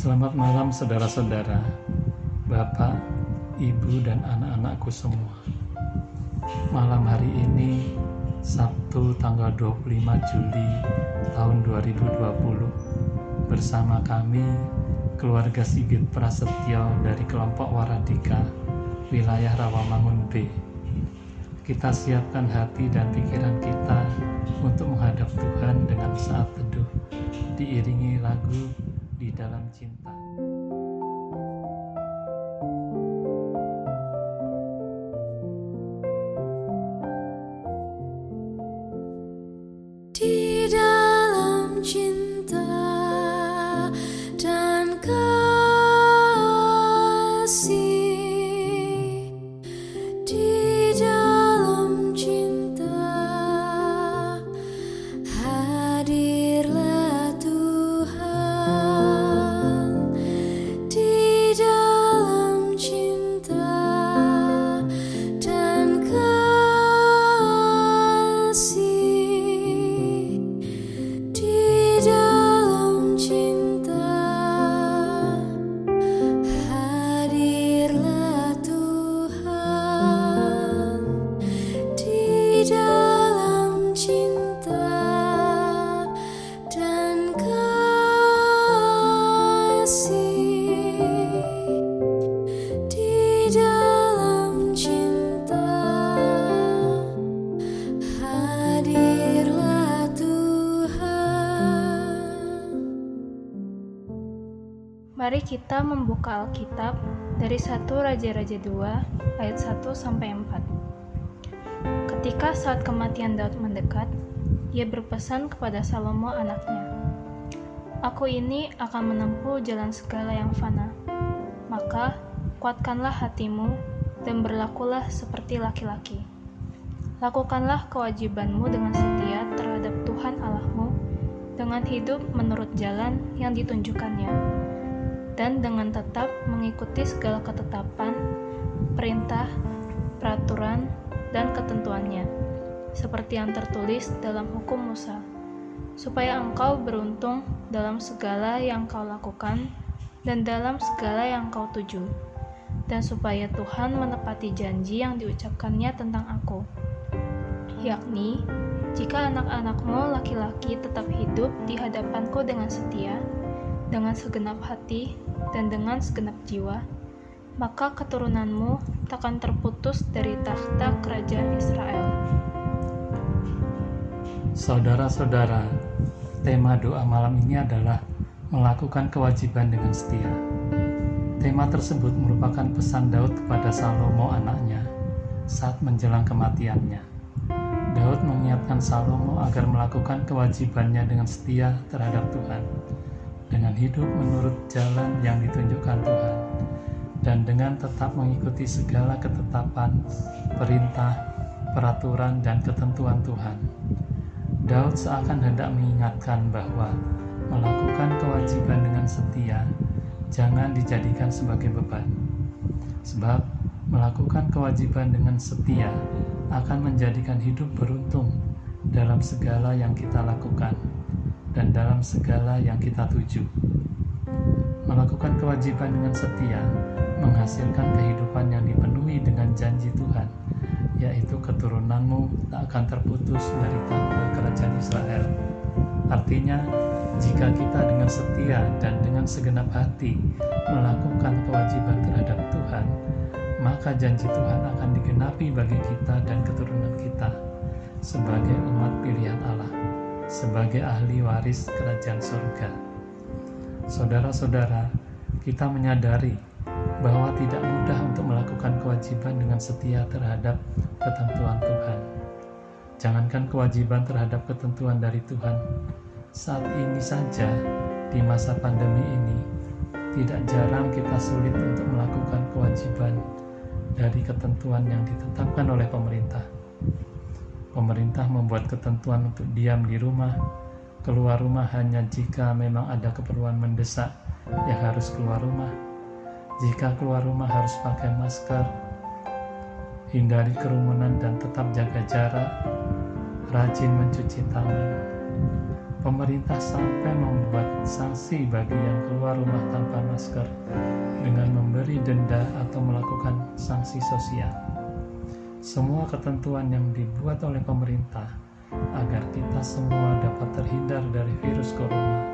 Selamat malam saudara-saudara, Bapak, Ibu, dan anak-anakku semua. Malam hari ini, Sabtu tanggal 25 Juli tahun 2020, bersama kami, keluarga Sigit Prasetyo dari kelompok Waradika, wilayah Rawamangun B. Kita siapkan hati dan pikiran kita untuk menghadap Tuhan dengan saat teduh, diiringi lagu di dalam cinta. Mari kita membuka Alkitab dari 1 Raja-Raja 2 ayat 1 sampai 4. Ketika saat kematian Daud mendekat, ia berpesan kepada Salomo anaknya, Aku ini akan menempuh jalan segala yang fana. Maka kuatkanlah hatimu dan berlakulah seperti laki-laki. Lakukanlah kewajibanmu dengan setia terhadap Tuhan Allahmu dengan hidup menurut jalan yang ditunjukkannya dan dengan tetap mengikuti segala ketetapan, perintah, peraturan, dan ketentuannya, seperti yang tertulis dalam hukum Musa, supaya engkau beruntung dalam segala yang kau lakukan dan dalam segala yang kau tuju, dan supaya Tuhan menepati janji yang diucapkannya tentang aku, yakni jika anak-anakmu laki-laki tetap hidup di hadapanku dengan setia, dengan segenap hati, dan dengan segenap jiwa, maka keturunanmu takkan terputus dari takhta kerajaan Israel. Saudara-saudara, tema doa malam ini adalah melakukan kewajiban dengan setia. Tema tersebut merupakan pesan Daud kepada Salomo anaknya saat menjelang kematiannya. Daud mengingatkan Salomo agar melakukan kewajibannya dengan setia terhadap Tuhan, dengan hidup menurut jalan yang ditunjukkan Tuhan, dan dengan tetap mengikuti segala ketetapan, perintah, peraturan, dan ketentuan Tuhan. Daud seakan hendak mengingatkan bahwa melakukan kewajiban dengan setia jangan dijadikan sebagai beban, sebab melakukan kewajiban dengan setia akan menjadikan hidup beruntung dalam segala yang kita lakukan dan dalam segala yang kita tuju. Melakukan kewajiban dengan setia menghasilkan kehidupan yang dipenuhi dengan janji Tuhan, yaitu keturunanmu tak akan terputus dari tahta kerajaan Israel. Artinya, jika kita dengan setia dan dengan segenap hati melakukan kewajiban terhadap Tuhan, maka janji Tuhan akan digenapi bagi kita dan keturunan kita sebagai umat pilihan Allah, sebagai ahli waris kerajaan surga. Saudara-saudara, kita menyadari bahwa tidak mudah untuk melakukan kewajiban dengan setia terhadap ketentuan Tuhan. Jangankan kewajiban terhadap ketentuan dari Tuhan, saat ini saja di masa pandemi ini, tidak jarang kita sulit untuk melakukan kewajiban dari ketentuan yang ditetapkan oleh pemerintah. Pemerintah membuat ketentuan untuk diam di rumah, keluar rumah hanya jika memang ada keperluan mendesak yang harus keluar rumah. Jika keluar rumah harus pakai masker, hindari kerumunan dan tetap jaga jarak, rajin mencuci tangan. pemerintah sampai membuat sanksi bagi yang keluar rumah tanpa masker dengan memberi denda atau melakukan sanksi sosial. Semua ketentuan yang dibuat oleh pemerintah agar kita semua dapat terhindar dari virus corona,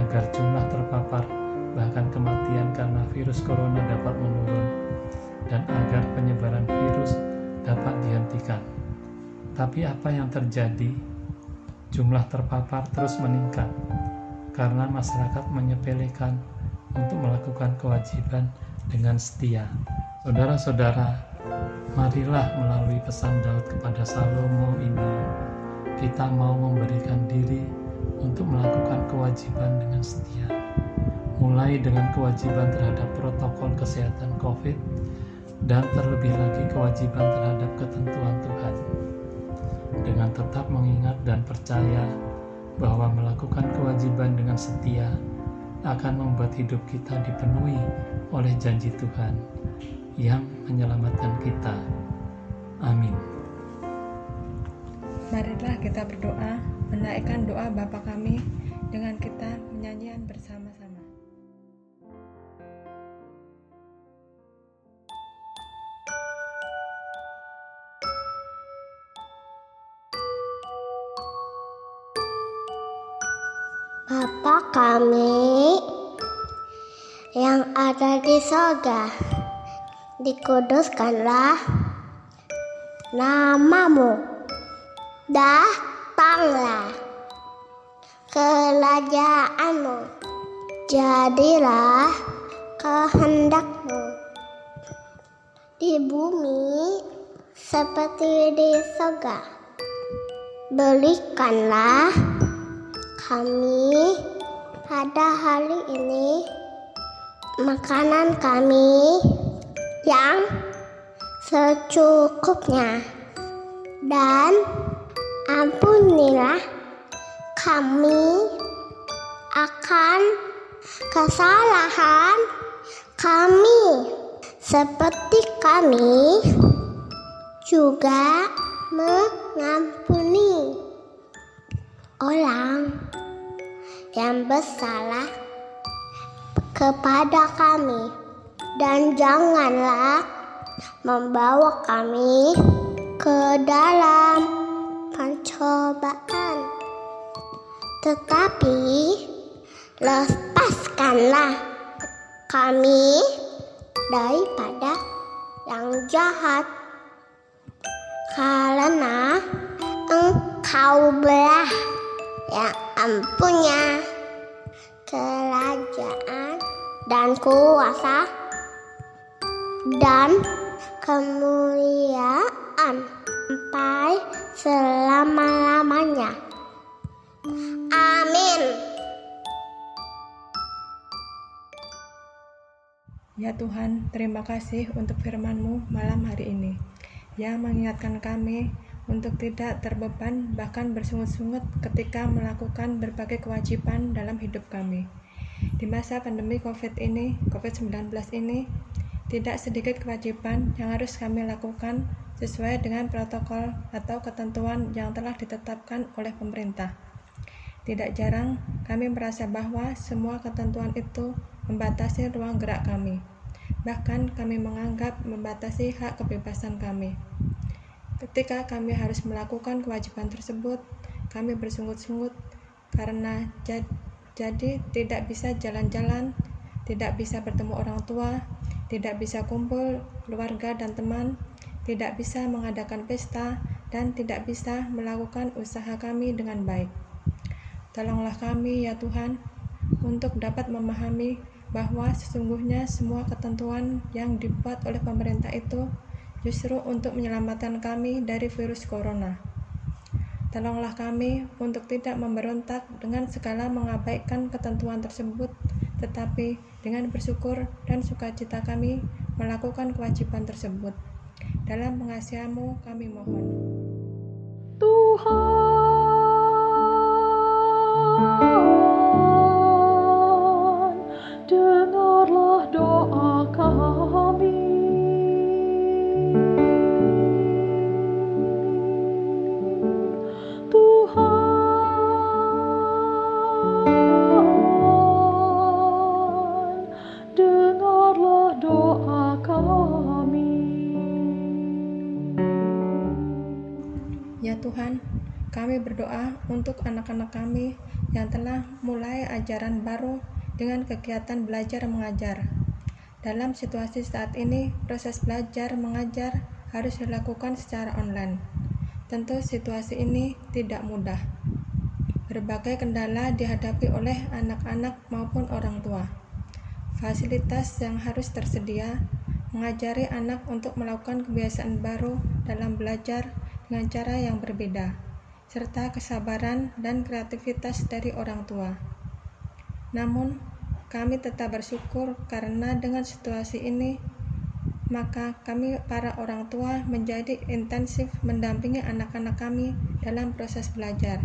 agar jumlah terpapar bahkan kematian karena virus corona dapat menurun, dan agar penyebaran virus dapat dihentikan. Tapi apa yang terjadi? Jumlah terpapar terus meningkat karena masyarakat menyepelekan untuk melakukan kewajiban dengan setia. Saudara-saudara, marilah melalui pesan Daud kepada Salomo ini, kita mau memberikan diri untuk melakukan kewajiban dengan setia. Mulai dengan kewajiban terhadap protokol kesehatan COVID dan terlebih lagi kewajiban terhadap ketentuan Tuhan. Dengan tetap mengingat dan percaya bahwa melakukan kewajiban dengan setia akan membuat hidup kita dipenuhi oleh janji Tuhan yang menyelamatkan kita. Amin. Marilah kita berdoa, menaikkan doa Bapa kami dengan kita menyanyian bersama-sama. Bapa kami yang ada di sorga, dikuduskanlah namamu, datanglah kerajaanmu, jadilah kehendakmu di bumi seperti di sorga. Berikanlah kami pada hari ini makanan kami yang secukupnya. Dan ampunilah kami akan kesalahan kami seperti kami juga mengampuni orang yang bersalah kepada kami dan janganlah membawa kami ke dalam pencobaan tetapi lepaskanlah kami daripada yang jahat. Karena engkau belah yang ampunya kerajaan dan kuasa dan kemuliaan sampai selama-lamanya. Amin. Ya Tuhan, terima kasih untuk firman-Mu malam hari ini yang mengingatkan kami untuk tidak terbeban bahkan bersungut-sungut ketika melakukan berbagai kewajiban dalam hidup kami. Di masa pandemi COVID ini, COVID-19 ini, tidak sedikit kewajiban yang harus kami lakukan sesuai dengan protokol atau ketentuan yang telah ditetapkan oleh pemerintah. Tidak jarang kami merasa bahwa semua ketentuan itu membatasi ruang gerak kami. Bahkan kami menganggap membatasi hak kebebasan kami. Ketika kami harus melakukan kewajiban tersebut, kami bersungut-sungut karena jad- jadi tidak bisa jalan-jalan, tidak bisa bertemu orang tua, tidak bisa kumpul keluarga dan teman, tidak bisa mengadakan pesta, dan tidak bisa melakukan usaha kami dengan baik. Tolonglah kami, ya Tuhan, untuk dapat memahami bahwa sesungguhnya semua ketentuan yang dibuat oleh pemerintah itu justru untuk menyelamatkan kami dari virus corona. Tolonglah kami untuk tidak memberontak dengan segala mengabaikan ketentuan tersebut, tetapi dengan bersyukur dan sukacita kami melakukan kewajiban tersebut. Dalam pengasihanmu kami mohon. Tuhan, untuk anak-anak kami yang telah mulai ajaran baru dengan kegiatan belajar mengajar. Dalam situasi saat ini, proses belajar mengajar harus dilakukan secara online. Tentu situasi ini tidak mudah. Berbagai kendala dihadapi oleh anak-anak maupun orang tua. Fasilitas yang harus tersedia mengajari anak untuk melakukan kebiasaan baru dalam belajar dengan cara yang berbeda, serta kesabaran dan kreativitas dari orang tua. Namun, kami tetap bersyukur karena dengan situasi ini, maka kami para orang tua menjadi intensif mendampingi anak-anak kami dalam proses belajar.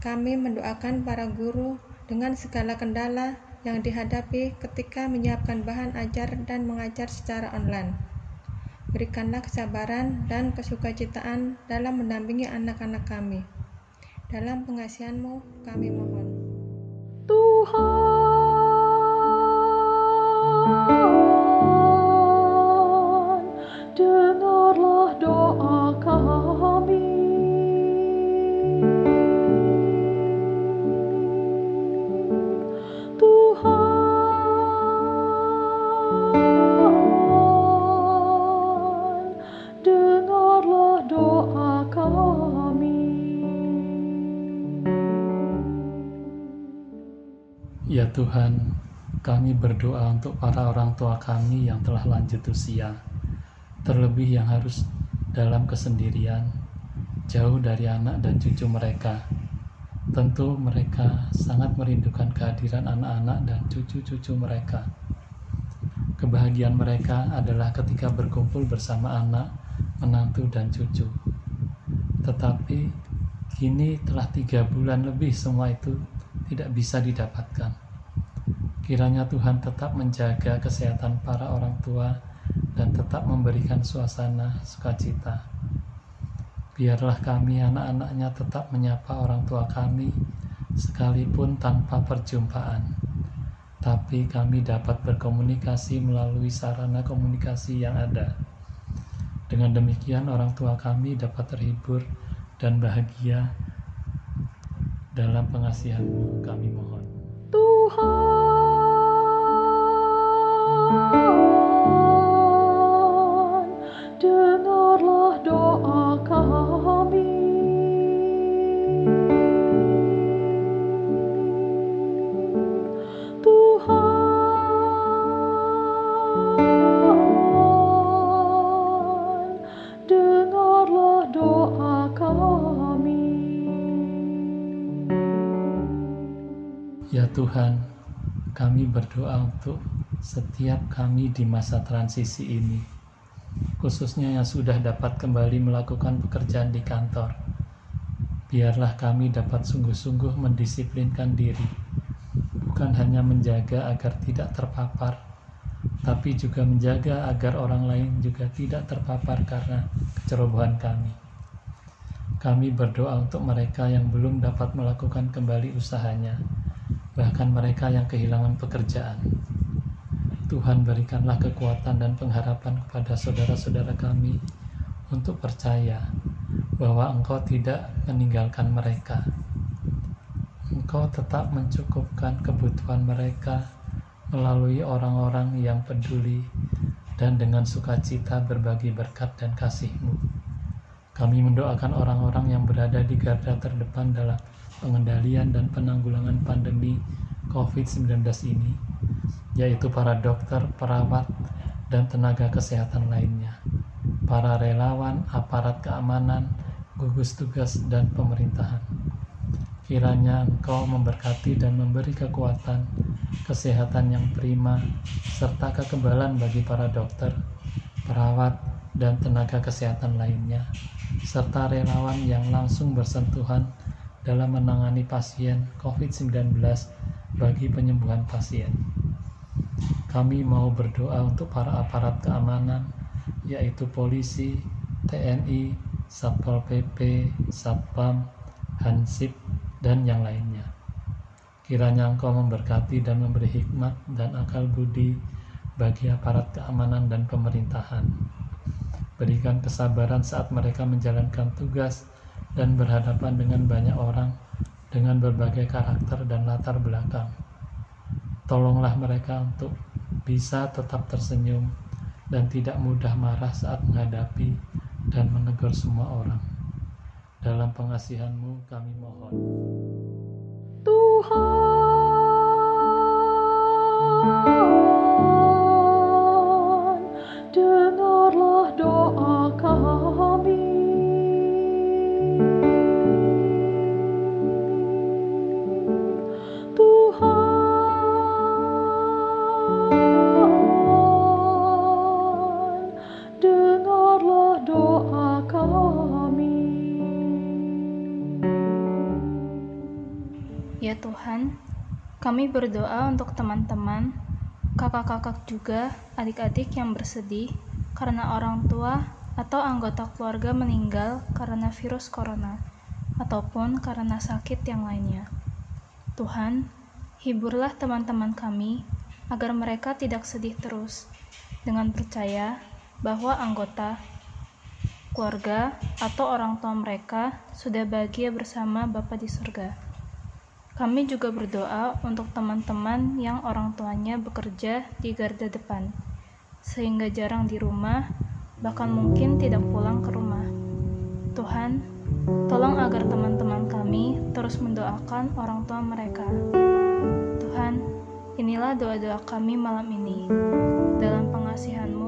Kami mendoakan para guru dengan segala kendala yang dihadapi ketika menyiapkan bahan ajar dan mengajar secara online. Berikanlah kesabaran dan kesukacitaan dalam mendampingi anak-anak kami. Dalam pengasihanmu kami mohon. Tuhan, Ya Tuhan, kami berdoa untuk para orang tua kami yang telah lanjut usia, terlebih yang harus dalam kesendirian, jauh dari anak dan cucu mereka. Tentu mereka sangat merindukan kehadiran anak-anak dan cucu-cucu mereka. Kebahagiaan mereka adalah ketika berkumpul bersama anak, menantu, dan cucu. Tetapi kini telah tiga bulan lebih semua itu tidak bisa didapatkan. Kiranya Tuhan tetap menjaga kesehatan para orang tua dan tetap memberikan suasana sukacita. Biarlah kami anak-anaknya tetap menyapa orang tua kami sekalipun tanpa perjumpaan. Tapi kami dapat berkomunikasi melalui sarana komunikasi yang ada. Dengan demikian orang tua kami dapat terhibur dan bahagia dalam pengasihanmu kami mohon. Tuhan, berdoa untuk setiap kami di masa transisi ini, khususnya yang sudah dapat kembali melakukan pekerjaan di kantor. Biarlah kami dapat sungguh-sungguh mendisiplinkan diri, bukan hanya menjaga agar tidak terpapar, tapi juga menjaga agar orang lain juga tidak terpapar karena kecerobohan kami. Kami berdoa untuk mereka yang belum dapat melakukan kembali usahanya, bahkan mereka yang kehilangan pekerjaan. Tuhan berikanlah kekuatan dan pengharapan kepada saudara-saudara kami untuk percaya bahwa Engkau tidak meninggalkan mereka. Engkau tetap mencukupkan kebutuhan mereka melalui orang-orang yang peduli dan dengan sukacita berbagi berkat dan kasih-Mu. Kami mendoakan orang-orang yang berada di garda terdepan dalam pengendalian dan penanggulangan pandemi COVID-19 ini, yaitu para dokter, perawat, dan tenaga kesehatan lainnya, para relawan, aparat keamanan, gugus tugas, dan pemerintahan. Kiranya Engkau memberkati dan memberi kekuatan, kesehatan yang prima, serta kekebalan bagi para dokter, perawat, dan tenaga kesehatan lainnya, serta relawan yang langsung bersentuhan dalam menangani pasien COVID-19 bagi penyembuhan pasien. Kami mau berdoa untuk para aparat keamanan, yaitu polisi, TNI, Satpol PP, Satpam, Hansip, dan yang lainnya. Kiranya Engkau memberkati dan memberi hikmat dan akal budi bagi aparat keamanan dan pemerintahan. Berikan kesabaran saat mereka menjalankan tugas dan berhadapan dengan banyak orang dengan berbagai karakter dan latar belakang. Tolonglah mereka untuk bisa tetap tersenyum dan tidak mudah marah saat menghadapi dan menegur semua orang. Dalam pengasihanmu kami mohon. Tuhan, Tuhan, kami berdoa untuk teman-teman, kakak-kakak juga, adik-adik yang bersedih karena orang tua atau anggota keluarga meninggal karena virus corona, ataupun karena sakit yang lainnya. Tuhan, hiburlah teman-teman kami agar mereka tidak sedih terus, dengan percaya bahwa anggota keluarga atau orang tua mereka sudah bahagia bersama Bapa di surga. Kami juga berdoa untuk teman-teman yang orang tuanya bekerja di garda depan, sehingga jarang di rumah, bahkan mungkin tidak pulang ke rumah. Tuhan, tolong agar teman-teman kami terus mendoakan orang tua mereka. Tuhan, inilah doa-doa kami malam ini. Dalam pengasihan-Mu,